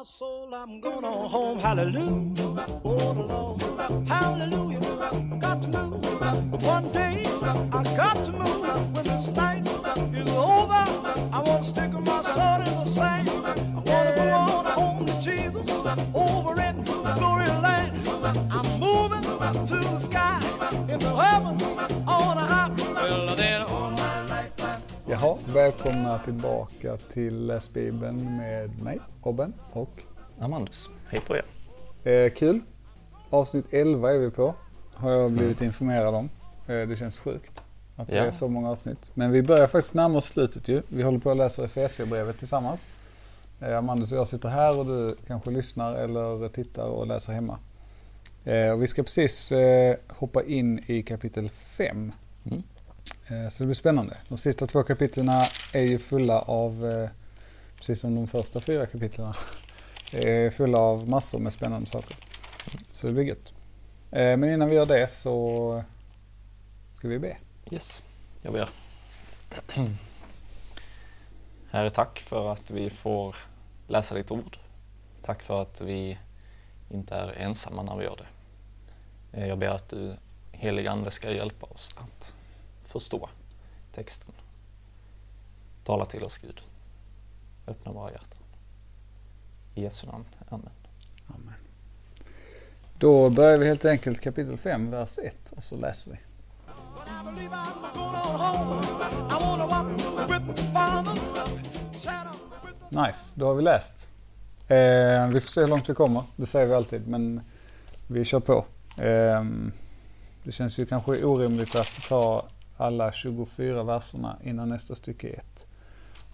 my soul, I'm gonna home. Hallelujah. The Lord. Hallelujah. Got to move. One day, I got to move. When this night is over, I want to stick my sword in the sand. I want to go on home to Jesus over in glory land. I'm moving to the sky in the heavens on a high. Well, then all. Jaha, välkomna tillbaka till Läs Bibeln med mig, Robin och Amandus, hej på er. eh, kul. Avsnitt 11 är vi på, har jag blivit informerad om. Eh, det känns sjukt att det Ja. är så många avsnitt. Men vi börjar faktiskt närma oss slutet ju. Vi håller på att läsa Efesierbrevet tillsammans. Eh, Amandus och jag sitter här och du kanske lyssnar eller tittar och läser hemma. Eh, och vi ska precis eh, hoppa in i kapitel 5. Mm. Eh, så det blir spännande. De sista två kapitlen är ju fulla av, eh, precis som de första fyra kapitlen, är fulla av massor med spännande saker. Så det blir gött. Eh, men innan vi gör det så ska vi be. Yes, jag ber. Herre, tack för att vi får läsa ditt ord. Tack för att vi inte är ensamma när vi gör det. Jag ber att du, helige Ande, ska hjälpa oss att förstå texten. Tala till oss, Gud. Öppna våra hjärtan. I Jesu namn. Amen. Amen. Då börjar vi helt enkelt kapitel 5, vers 1 och så läser vi. Nice, då har vi läst. Eh, vi får se hur långt vi kommer, det säger vi alltid, men vi kör på. Eh, det känns ju kanske orimligt att ta alla 24 verserna innan nästa stycke är ett.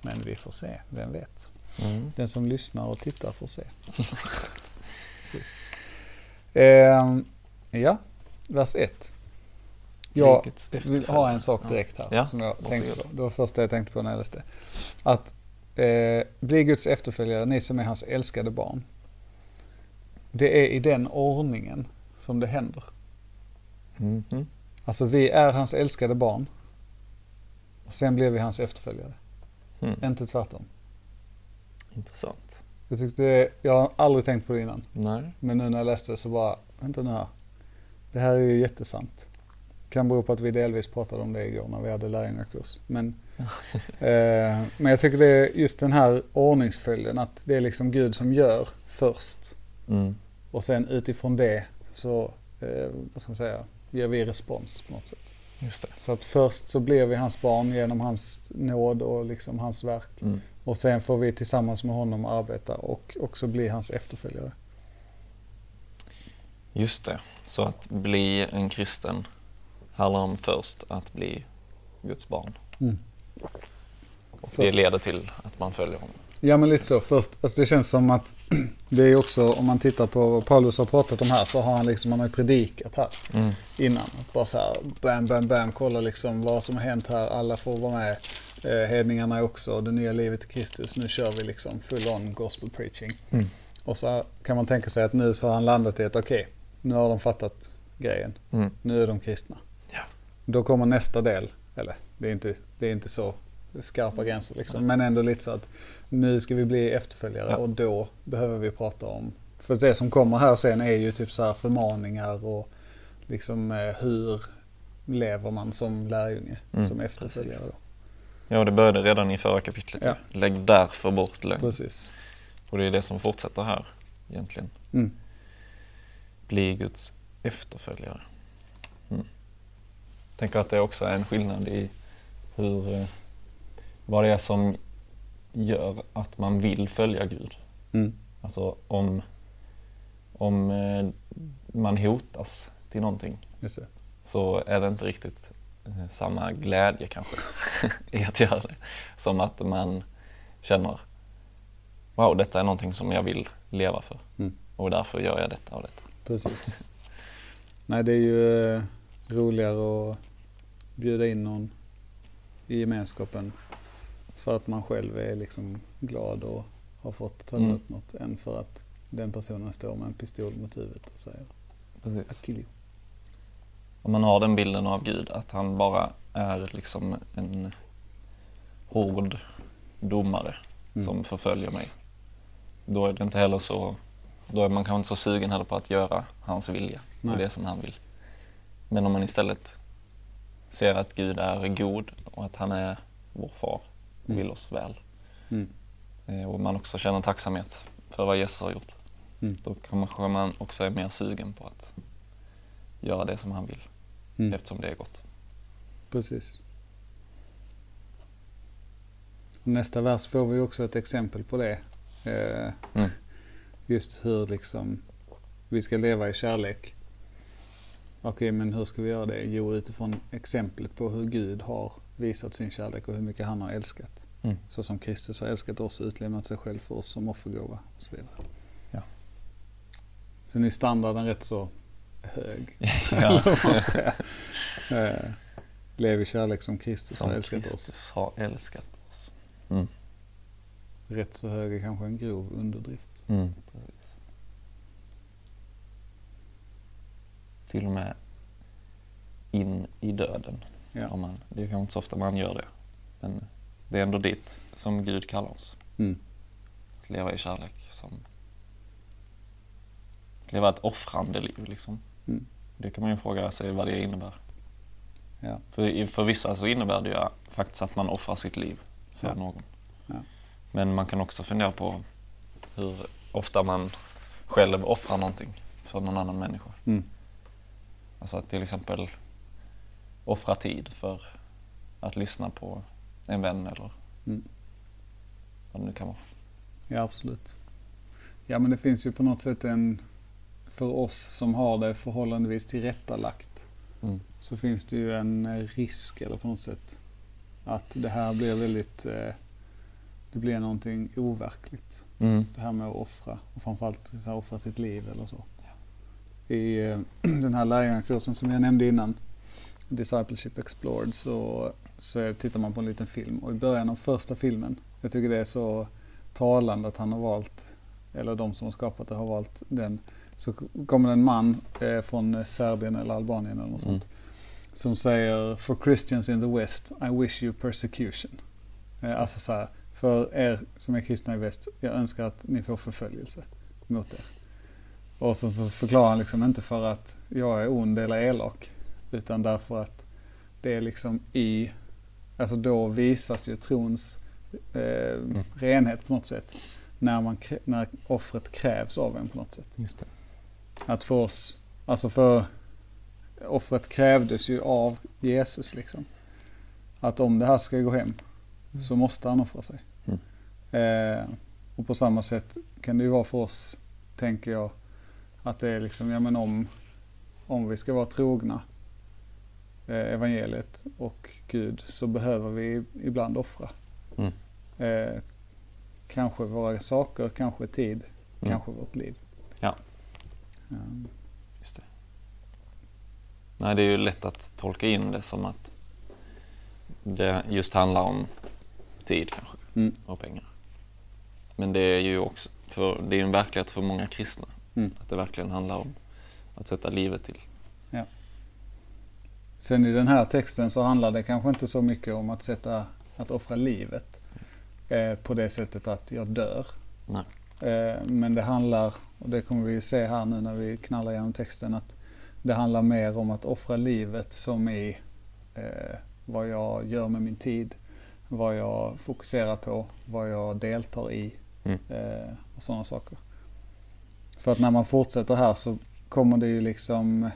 Men vi får se, vem vet. Mm. Den som lyssnar och tittar får se. Eh, ja, vers 1. Jag vill ha en sak direkt här Ja, som jag tänkte på. Det var första jag tänkte på när jag läste. Att eh, bli Guds efterföljare, ni som är hans älskade barn. Det är i den ordningen som det händer. Mhm. Alltså vi är hans älskade barn. Och sen blir vi hans efterföljare. Mm. Inte tvärtom. Intressant. Jag, tyckte, jag har aldrig tänkt på det innan. Nej. Men nu när jag läste det så bara, vänta nu här. Det här är ju jättesant. Kan bero på att vi delvis pratade om det igår när vi hade lärjungakurs. Men, eh, men jag tycker det är just den här ordningsföljden att det är liksom Gud som gör först. Mm. Och sen utifrån det så, eh, vad ska man säga, ger vi respons på något sätt. Just det. Så att först så blir vi hans barn genom hans nåd och liksom hans verk. Mm. Och sen får vi tillsammans med honom arbeta och också bli hans efterföljare. Just det. Så att bli en kristen handlar om först att bli Guds barn. Mm. Och det leder till att man följer honom. Ja men lite så. Först, alltså det känns som att det är också, om man tittar på vad Paulus har pratat om här så har han liksom, han har predikat här Mm. innan. Bara så här, bam, bam, bam, kolla liksom vad som har hänt här. Alla får vara med. Eh, hedningarna också, det nya livet i Kristus. Nu kör vi liksom full on gospel preaching. Mm. Och så kan man tänka sig att nu så har han landat i att okej, nu har de fattat grejen. Mm. Nu är de kristna. Ja. Då kommer nästa del, eller det är inte, det är inte så skarpa gränser liksom, men ändå lite så att nu ska vi bli efterföljare Ja. och då behöver vi prata om, för det som kommer här sen är ju typ så här förmaningar och liksom eh, hur lever man som lärjunge, Mm, som efterföljare. precis. Ja, det började redan i förra kapitlet. Ja. Lägg därför bort lögn. Precis. Och det är det som fortsätter här egentligen. Mm. Bli Guds efterföljare. Mm. Tänker att det också är en skillnad i hur, eh, vad det är som gör att man vill följa Gud. Mm. Alltså om, om eh, man hotas till någonting så är det inte riktigt eh, samma glädje kanske i att göra det. Som att man känner wow, detta är någonting som jag vill leva för Mm. och därför gör jag detta och detta. Precis. Nej, det är ju eh, roligare att bjuda in någon i gemenskapen för att man själv är liksom glad och har fått ta Mm. emot något än för att den personen står med en pistol mot huvudet och säger Precis. you. Om man har den bilden av Gud, att han bara är liksom en hård domare Mm. som förföljer mig. då är det inte heller så, då är man kanske inte så sugen heller på att göra hans vilja Nej. och det som han vill. Men om man istället ser att Gud är god och att han är vår far och Mm. vill oss väl. Mm. Eh, Och man också känner tacksamhet för vad Jesus har gjort. Mm. Då kanske man också är mer sugen på att göra det som han vill Mm. eftersom det är gott. Precis. Nästa vers får vi också ett exempel på det. Eh, Mm. Just hur liksom vi ska leva i kärlek. Okej, men hur ska vi göra det? Jo, utifrån exemplet på hur Gud har visat sin kärlek och hur mycket han har älskat. Mm. Så som Kristus har älskat oss och utlämnat sig själv för oss som offergåva och så vidare. Ja. Sen är standarden rätt så hög. Ja. Eh, Lev i kärlek som Kristus Som har älskat oss. Kristus har älskat oss. Mm. Rätt så hög är kanske en grov underdrift. Mm. Till och med in i döden. Ja. Om man, det är kanske inte så ofta man gör det. Men det är ändå dit som Gud kallar oss. Mm. Att leva i kärlek. Som, leva ett offrande liv liksom. Mm. Det kan man ju fråga sig vad det innebär. Ja. För, för vissa så innebär det ju faktiskt att man offrar sitt liv för Ja. någon. Men man kan också fundera på hur ofta man själv offrar någonting för någon annan människa. Mm. Alltså att till exempel offra tid för att lyssna på en vän eller Mm. vad det nu kan vara. ja, absolut. Ja, men det finns ju på något sätt en, för oss som har det förhållandevis tillrättalagt, Mm. så finns det ju en eh, risk, eller på något sätt, att det här blir väldigt, eh, det blir någonting overkligt. Mm. Det här med att offra, och framförallt så här, offra sitt liv eller så. I eh, den här lärjungakursen som jag nämnde innan, Discipleship Explored, så, så tittar man på en liten film. Och i början av första filmen, jag tycker det är så talande att han har valt, eller de som har skapat det har valt den. Så kommer en man eh, från Serbien eller Albanien eller något Mm. sånt. Som säger For Christians in the West, I wish you persecution. Eh, alltså så här, för er som är kristna i väst, jag önskar att ni får förföljelse mot er. Och så, så förklarar han liksom inte för att jag är ond eller elak. Utan därför att det är liksom i, alltså då visas ju trons eh, renhet på något sätt. När, man, när offret krävs av en på något sätt. Just det. Att för oss, alltså för offret krävdes ju av Jesus liksom. Att om det här ska gå hem så måste han offra sig. Mm. Eh, och på samma sätt kan det ju vara för oss, tänker jag, att det är liksom, ja men om, om vi ska vara trogna evangeliet och Gud så behöver vi ibland offra. Mm. Eh, kanske våra saker, kanske tid, Mm. kanske vårt liv. Ja. Um, Just det. Nej, det är ju lätt att tolka in det som att det just handlar om tid kanske Mm. och pengar. Men det är ju också för, det är en verklighet för många kristna. Mm. Att det verkligen handlar om att sätta livet till. Sen i den här texten så handlar det kanske inte så mycket om att sätta, att offra livet eh, på det sättet att jag dör. Eh, men det handlar, och det kommer vi se här nu när vi knallar igenom texten, att det handlar mer om att offra livet som i eh, vad jag gör med min tid, vad jag fokuserar på, vad jag deltar i Mm. eh, och sådana saker. För att när man fortsätter här så kommer det ju liksom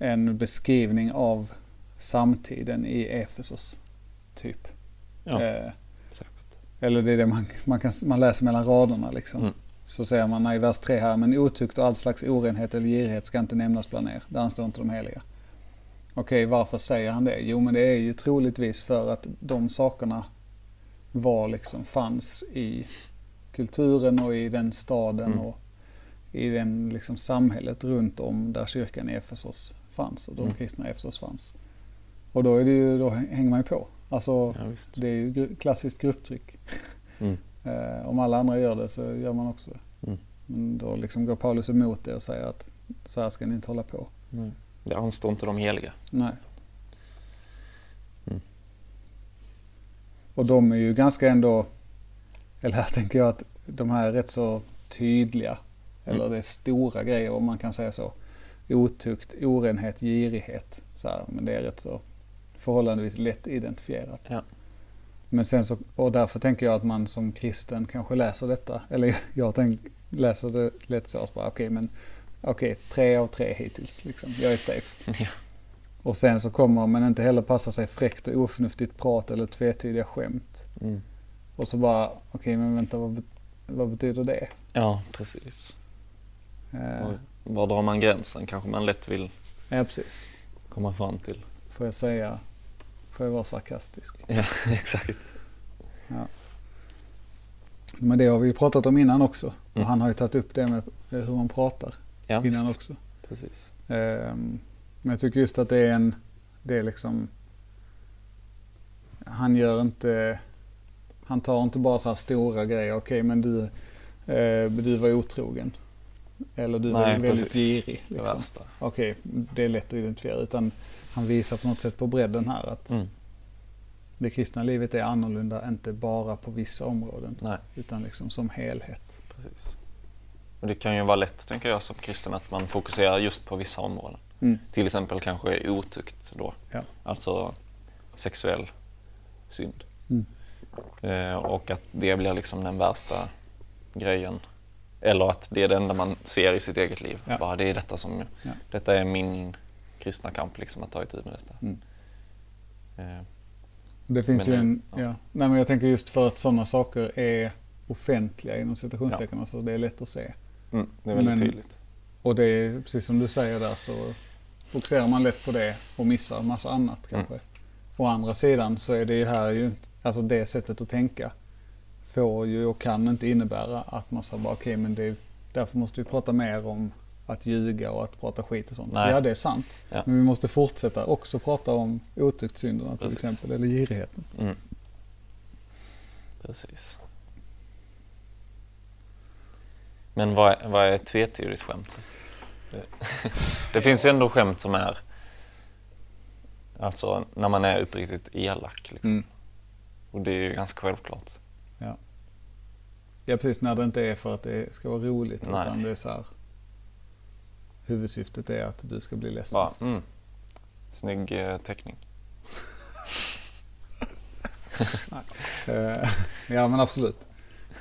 en beskrivning av samtiden i Efesos. Typ. Ja, Eh, säkert. eller det är det man, man, kan, man läser mellan raderna liksom. Mm. Så säger man i vers 3 här, men otukt och all slags orenhet eller girighet ska inte nämnas bland er. Där anstår inte de heliga. Okej, varför säger han det? Jo, men det är ju troligtvis för att de sakerna var liksom, fanns i kulturen och i den staden Mm. och i den liksom samhället runt om där kyrkan i Efesos fanns och de Mm. kristna i Efesos fanns. Och då, är det ju, då hänger man ju på. Alltså, Ja, det är ju gru- klassiskt grupptryck. Mm. Eh, om alla andra gör det så gör man också det. Mm. Men då liksom går Paulus emot det och säger att så här ska ni inte hålla på. Nej. Det anstår inte de heliga. Nej. Mm. Och de är ju ganska ändå, eller här tänker jag att de här är rätt så tydliga. Eller Mm. det är stora grejer om man kan säga så. Otukt, orenhet, girighet. Så här, men det är rätt så förhållandevis lätt identifierat. Ja. Men sen så, och därför tänker jag att man som kristen kanske läser detta. Eller jag tänk, läser det lätt så. att bara, Okej, men okej, tre av tre hittills. Liksom. Jag är safe. Ja. Och sen så kommer, men inte heller passa sig fräckt och oförnuftigt prat eller tvetydiga skämt. Mm. Och så bara, okej men vänta vad, vad betyder det? Ja, precis. Eh, var drar man gränsen kanske man lätt vill ja precis. komma fram till. Får jag säga, får jag vara sarkastisk? Ja, exakt. Men det har vi ju pratat om innan också. Och Mm. han har ju tagit upp det med eh, hur man pratar Ja, innan visst. också. Precis. Ehm, Men jag tycker just att det är en, det är liksom, han gör inte, han tar inte bara så här stora grejer. Okej men du, eh, du var otrogen. Eller du Nej, väldigt precis. girig. Det Liksom. värsta. Okej, det är lätt att identifiera. Utan han visar på något sätt på bredden här att Mm. det kristna livet är annorlunda, inte bara på vissa områden. Nej, Utan liksom som helhet. precis. Och det kan ju vara lätt, tänker jag, som kristen att man fokuserar just på vissa områden. Mm. Till exempel kanske otukt då. Ja. Alltså sexuell synd. Mm. Eh, och att det blir liksom den värsta grejen. Eller att det är det enda man ser i sitt eget liv. Ja. Bara, det är detta som, Ja. detta är min kristna kamp, liksom, att ta itu med detta. Mm. Eh, Det finns Men ju en, ja. ja. Nej men jag tänker just för att sådana saker är offentliga inom citationstecken. Alltså det är lätt att se. mm, det är väldigt Men- tydligt. Och det är precis som du säger där så fokuserar man lätt på det och missar massa annat kanske. Å andra sidan så är det ju här ju alltså det sättet att tänka får ju och kan inte innebära att man säger bara okej men det, därför måste vi prata mer om att ljuga och att prata skit och sånt. Nej. Ja det är sant. Ja. Men vi måste fortsätta också prata om otuktsynderna till Precis. exempel eller girigheten. Mm. Precis. Men vad är, vad är tvetydigt skämt? Det, det finns ju ändå skämt som är Alltså när man är uppriktigt elak. Liksom. Mm. Och det är ju ganska självklart. Ja precis, när det inte är för att det ska vara roligt Nej. utan det är så här. Huvudsyftet är att du ska bli ledsen. Bara, mm, snygg eh, teckning. Eh, ja men absolut.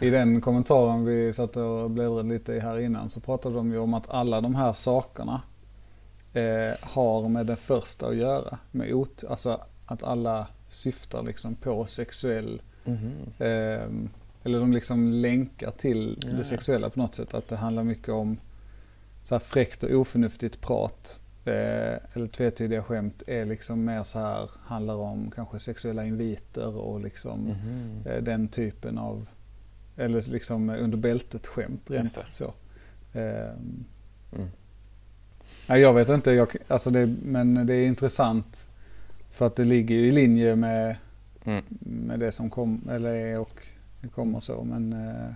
I den kommentaren vi satt och bläddrade lite i här innan så pratade de ju om att alla de här sakerna eh, har med det första att göra. Med ot alltså att alla syftar liksom på sexuell, eh, eller de liksom länkar till Ja. det sexuella på något sätt. Att det handlar mycket om så här fräckt och oförnuftigt prat eh, eller tvetydiga skämt är liksom mer så här, handlar om kanske sexuella inviter och liksom Mhm. eh, den typen av, eller liksom under bältet skämt rent så. Ehm, Mm. nej, jag vet inte, jag, alltså det, men det är intressant för att det ligger i linje med, Mm. med det som kom, eller är och kommer så. Men eh,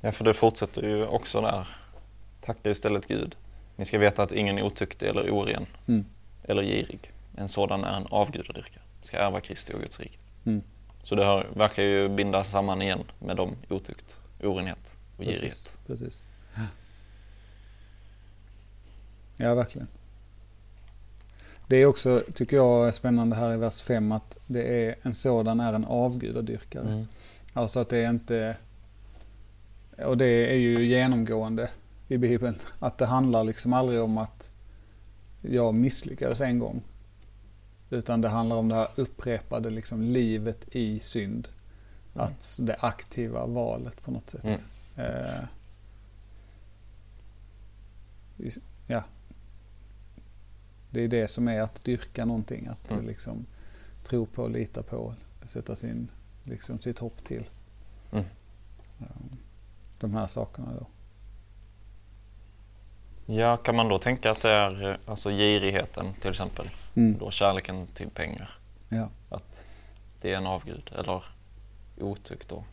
Ja, för det fortsätter ju också där. Tacka istället Gud. Ni ska veta att ingen är otuktig eller oren Mm. eller girig. En sådan är en avgudadyrkare. Ska ärva Kristi och Guds rike. Mm. Så det har, verkar ju binda samman igen med dem otukt, orenhet och precis, girighet. precis. Ja, verkligen. Det är också, tycker jag, är spännande här i vers 5 att det är en sådan är en avgudadyrkare. Mm. Alltså att det är inte... Och det är ju genomgående i Bibeln. Att det handlar liksom aldrig om att jag misslyckades en gång. Utan det handlar om det här upprepade liksom livet i synd. Mm. Att det aktiva valet på något sätt. Mm. Eh, ja. Det är det som är att dyrka någonting. Att Mm. liksom tro på, lita på, sätta sin, liksom sitt hopp till. Mm. Um, De här sakerna då. Ja, kan man då tänka att det är eh, alltså girigheten till exempel, Mm. då kärleken till pengar, Ja. att det är en avgud eller otukt då?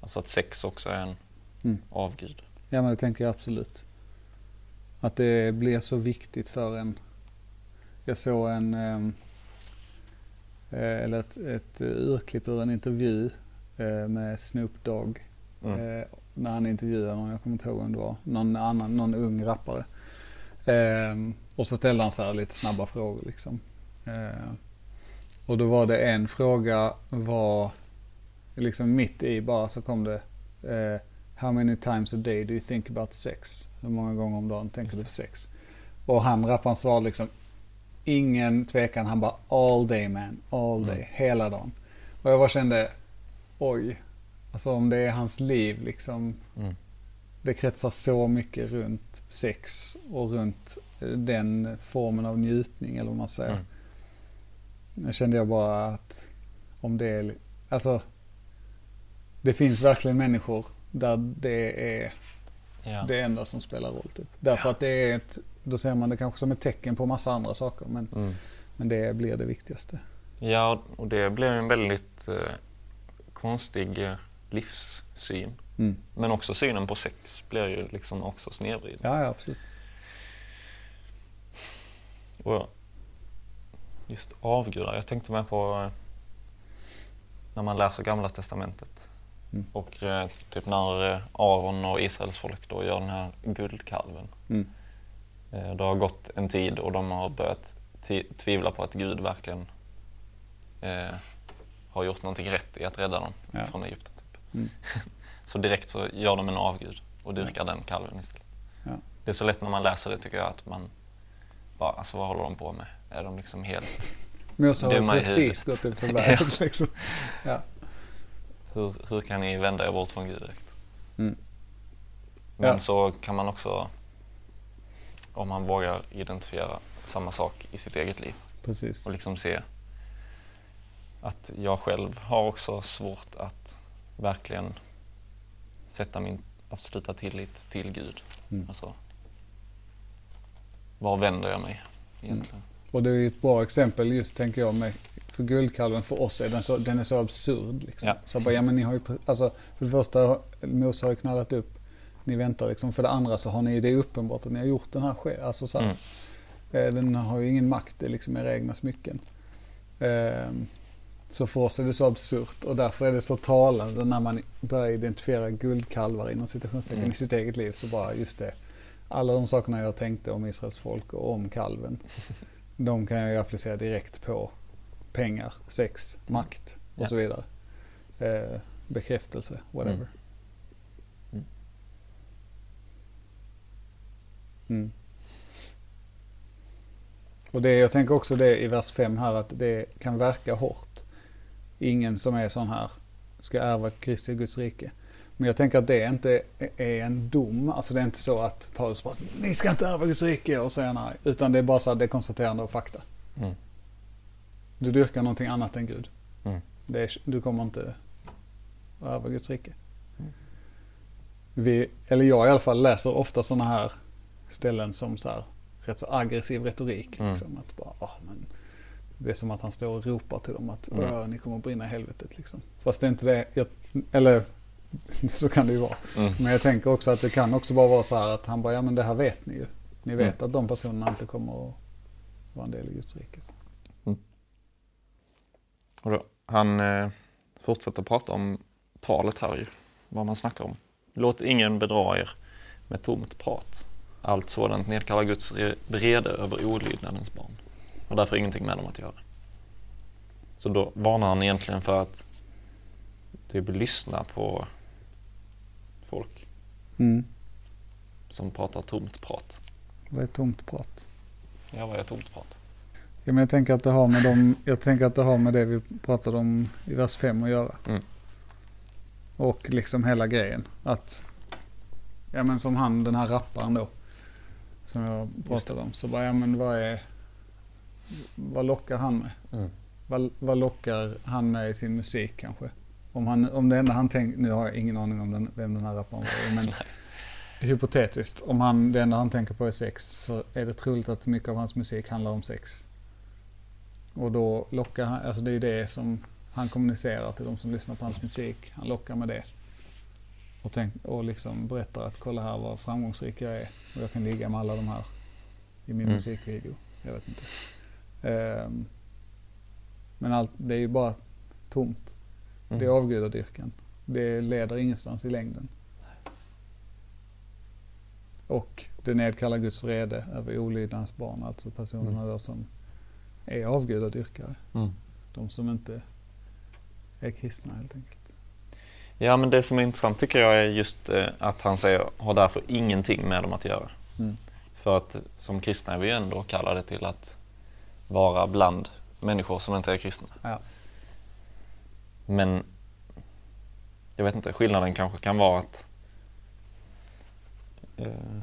Alltså att sex också är en Mm. avgud. ja, men det tänker jag absolut. Att det blir så viktigt för en. Jag såg en, ehm, eh, eller ett, ett urklipp ur en intervju eh, med Snoop Dogg. Mm. Eh, när han intervjuade någon, jag kommer inte ihåg vem det var, någon annan, någon ung rappare. Eh, och så ställde han så här lite snabba frågor liksom. Och då var det en fråga var liksom mitt i bara så kom det How many times a day do you think about sex? Hur många gånger om dagen tänker du på sex? Och han rapparen svarade liksom ingen tvekan. Han bara all day man, all day, Mm. hela dagen. Och jag bara kände oj, alltså om det är hans liv liksom. Mm. Det kretsar så mycket runt sex och runt eh, den formen av njutning eller vad man säger. Mm. Jag kände jag bara att om det är, alltså det finns verkligen människor där det är Ja. det enda som spelar roll. Typ. Därför att det är ett, då ser man det kanske som ett tecken på massa andra saker men, Mm. men det blir det viktigaste. ja, och det blev en väldigt eh, konstig eh, livssyn. Mm. Men också synen på sex blir ju liksom också snedvriden. Ja, ja absolut. Och just avgudar, jag tänkte med på eh, när man läser Gamla Testamentet. Mm. Och eh, typ när eh, Aron och Israels folk då gör den här guldkalven. Mm. Eh, Det har gått en tid och de har börjat tvivla på att Gud verkligen eh, har gjort någonting rätt i att rädda dem Ja. från Egypten. Typ. Mm. så direkt så gör de en avgud och dyrkar den kalven istället. Ja. Det är så lätt när man läser det tycker jag att man bara, alltså vad håller de på med? Är de liksom helt, har Dumma i precis huvudet. gått upp på berget. liksom. ja. Hur, hur kan ni vända er bort från Gud? Mm. Men Ja. så kan man också, om man vågar identifiera samma sak i sitt eget liv, Precis. och liksom se att jag själv har också svårt att verkligen sätta min absoluta tillit till Gud. Mm. Alltså, var vänder jag mig egentligen? Och det är ett bra exempel just tänker jag med för guldkalven för oss är den så, den är så absurd. Liksom. Ja. Så bara, ja men ni har ju, alltså för det första, Mose har ju knallat upp, ni väntar liksom. För det andra så har ni, det är uppenbart att ni har gjort den här ske- Alltså så här, Mm. eh, den har ju ingen makt, det är liksom era egna smycken. Ehm, så för oss är det så absurt och därför är det så talande när man börjar identifiera guldkalvar inom citationstecken Mm. i sitt eget liv. Så bara just det, alla de sakerna jag tänkte om Israels folk och om kalven. de kan jag ju applicera direkt på pengar, sex, makt och Mm. Ja. så vidare. Eh, bekräftelse, whatever. Mm. Mm. Mm. Och det, jag tänker också det i vers 5 här att det kan verka hårt. Ingen som är sån här ska ärva Kristi Guds rike. Men jag tänker att det inte är en dom. Alltså det är inte så att Paulus bara ni ska inte ärva Guds rike och säger nej. Utan det är bara så det är konstaterande av fakta. Mm. Du dyrkar någonting annat än Gud. Mm. Är, du kommer inte ärva Guds rike. Mm. Vi, eller jag i alla fall läser ofta sådana här ställen som så här, rätt så aggressiv retorik. Mm. Liksom, att bara, "Ah, men det är som att han står och ropar till dem att Mm. "Åh, ni kommer att brinna i helvetet. Liksom. Fast det är inte det. Jag, eller så kan det ju vara. Mm. Men jag tänker också att det kan också bara vara så här att han bara, ja men det här vet ni ju. Ni vet Mm. att de personerna inte kommer att vara en del i Guds rike. Och då, han eh, fortsätter prata om talet här ju, vad man snackar om. Låt ingen bedra er med tomt prat. Allt sådant nedkallar Guds re- vrede över olydnadens barn och därför ingenting med dem att göra. Så då varnar han egentligen för att typ lyssna på Mm. som pratar tomt prat. Vad är tomt prat? Ja, vad är tomt prat? Ja, men jag, tänker att det har med dem, jag tänker att det har med det vi pratade om i vers 5 att göra. Mm. Och liksom hela grejen. Att, ja men som han den här rapparen då. Som jag pratade om. Så bara, ja men vad är, vad lockar han med? Mm. Vad, vad lockar han med i sin musik kanske? Om, han, om det enda han tänker, nu har jag ingen aning om den, vem den här rapparen var, men hypotetiskt. Om han, det enda han tänker på är sex så är det troligt att mycket av hans musik handlar om sex. Och då lockar han, alltså det är det som han kommunicerar till de som lyssnar på hans musik. Han lockar med det. Och, tänk, och liksom berättar att kolla här vad framgångsrik jag är. Och jag kan ligga med alla de här i min Mm. musikvideo. Jag vet inte. Ehm, men allt, det är ju bara tomt. Det är avgudadyrkan. Det leder ingenstans i längden. Och det nedkallar Guds vrede över olydnadens barn, alltså personerna Mm. som är avgudadyrkare. Mm. De som inte är kristna helt enkelt. Ja, men det som är intressant tycker jag är just eh, att han säger har därför ingenting med dem att göra. Mm. För att som kristna är vi ändå kallade till att vara bland människor som inte är kristna. Ja. Men jag vet inte, skillnaden kanske kan vara att eh,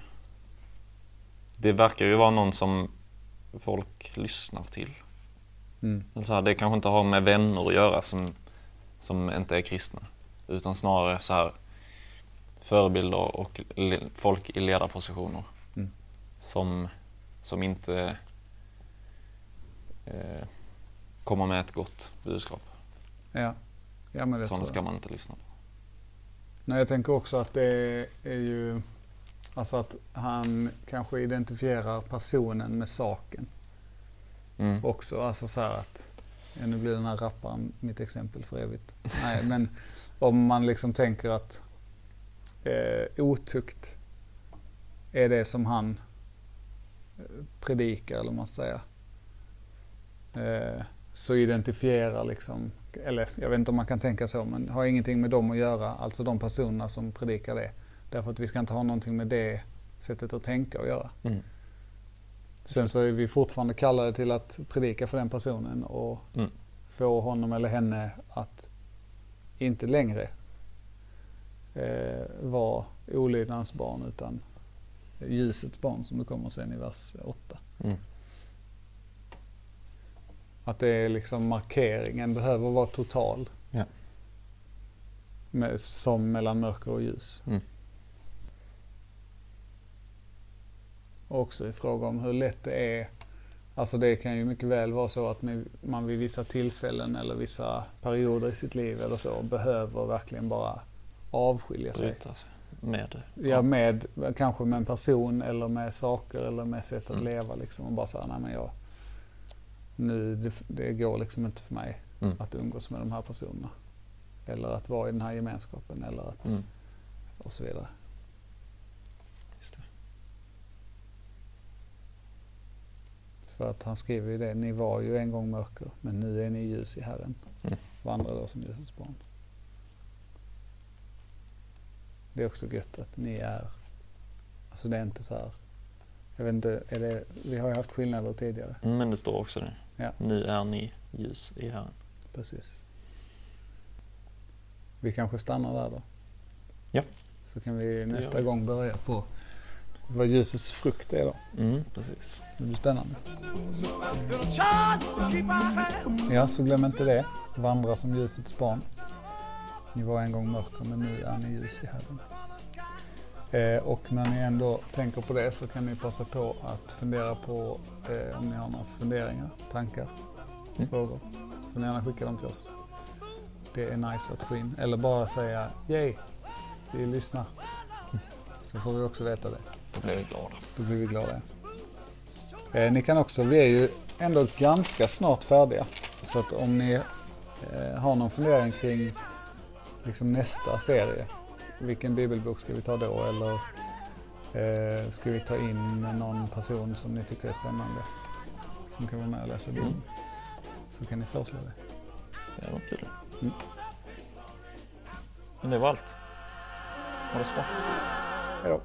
det verkar ju vara någon som folk lyssnar till. Mm. Så här, det kanske inte har med vänner att göra som, som inte är kristna. Utan snarare så här förebilder och folk i ledarpositioner. Mm. Som, som inte eh, kommer med ett gott budskap. Ja. Ja, men det Sådana ska man inte lyssna på. Nej, jag tänker också att det är ju... Alltså att han kanske identifierar personen med saken Mm. också. Alltså så här att... Ja, nu blir den här rapparen mitt exempel för evigt. Nej, men om man liksom tänker att eh, otukt är det som han eh, predikar, eller vad man säga. Eh, så identifierar liksom, eller jag vet inte om man kan tänka så, men har ingenting med dem att göra, alltså de personerna som predikar det. Därför att vi ska inte ha någonting med det sättet att tänka att göra. Mm. Sen så är vi fortfarande kallade till att predika för den personen och Mm. få honom eller henne att inte längre eh, vara olydnadens barn utan ljusets barn som det kommer sen i vers 8. Mm. Att det är liksom markeringen behöver vara total. Ja. Med, som mellan mörker och ljus. Mm. Också i fråga om hur lätt det är. Alltså det kan ju mycket väl vara så att man vid vissa tillfällen eller vissa perioder i sitt liv eller så behöver verkligen bara avskilja sig. Bryta med. Ja, med, kanske med en person eller med saker eller med sätt att Mm. leva liksom och bara säga nej men jag, nu det, det går liksom inte för mig Mm. att umgås med de här personerna. Eller att vara i den här gemenskapen eller att, Mm. och så vidare. Just det. För att han skriver ju det, ni var ju en gång mörker men nu är ni ljus i Herren. Mm. Vandrar då som ljusets barn. Det är också gött att ni är, alltså det är inte så här, jag vet inte, är det, vi har ju haft skillnader tidigare. Mm, Men det står också det. Ja. Nu är ni ljus i Herren. Precis. Vi kanske stannar där då. Ja. Så kan vi nästa vi. gång börja på vad ljusets frukt är då. Mm, precis. Det blir spännande. Ja, så glöm inte det. Vandra som ljusets barn. Ni var en gång mörker men nu är ni ljus i Herren. Eh, och när ni ändå tänker på det så kan ni passa på att fundera på eh, om ni har några funderingar, tankar, Mm. frågor. Så får ni gärna skicka dem till oss. Det är nice att få in. Eller bara säga yay, vi lyssnar. Så får vi också veta det. Då blir vi glada. Då blir vi glada. Eh, ni kan också, vi är ju ändå ganska snart färdiga. Så att om ni eh, har någon fundering kring liksom nästa serie. Vilken bibelbok ska vi ta då? Eller eh, ska vi ta in någon person som ni tycker är spännande? Som kan vara med och läsa Bibeln. Mm. Så kan ni föreslå det. Det var kul. Mm. Men det var allt. Ha det så bra. Hej då.